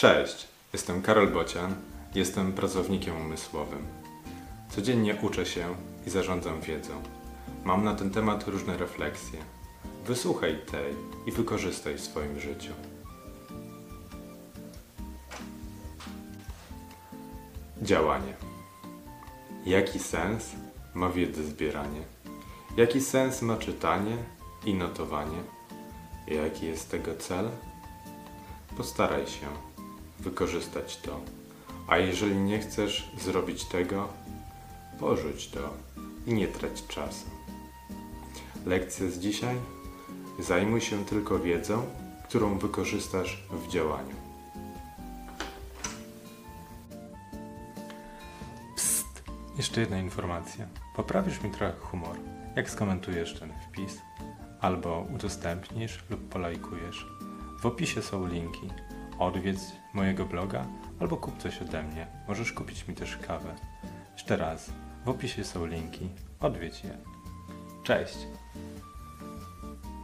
Cześć, jestem Karol Bocian, jestem pracownikiem umysłowym. Codziennie uczę się i zarządzam wiedzą. Mam na ten temat różne refleksje. Wysłuchaj tej i wykorzystaj w swoim życiu. Działanie. Jaki sens ma wiedzy zbieranie? Jaki sens ma czytanie i notowanie? Jaki jest tego cel? Postaraj się wykorzystać to. A jeżeli nie chcesz zrobić tego, porzuć to i nie trać czasu. Lekcja z dzisiaj? Zajmuj się tylko wiedzą, którą wykorzystasz w działaniu. Psst! Jeszcze jedna informacja. Poprawisz mi trochę humor, jak skomentujesz ten wpis, albo udostępnisz lub polajkujesz. W opisie są linki. Odwiedź mojego bloga albo kup coś ode mnie. Możesz kupić mi też kawę. Jeszcze raz, w opisie są linki. Odwiedź je. Cześć!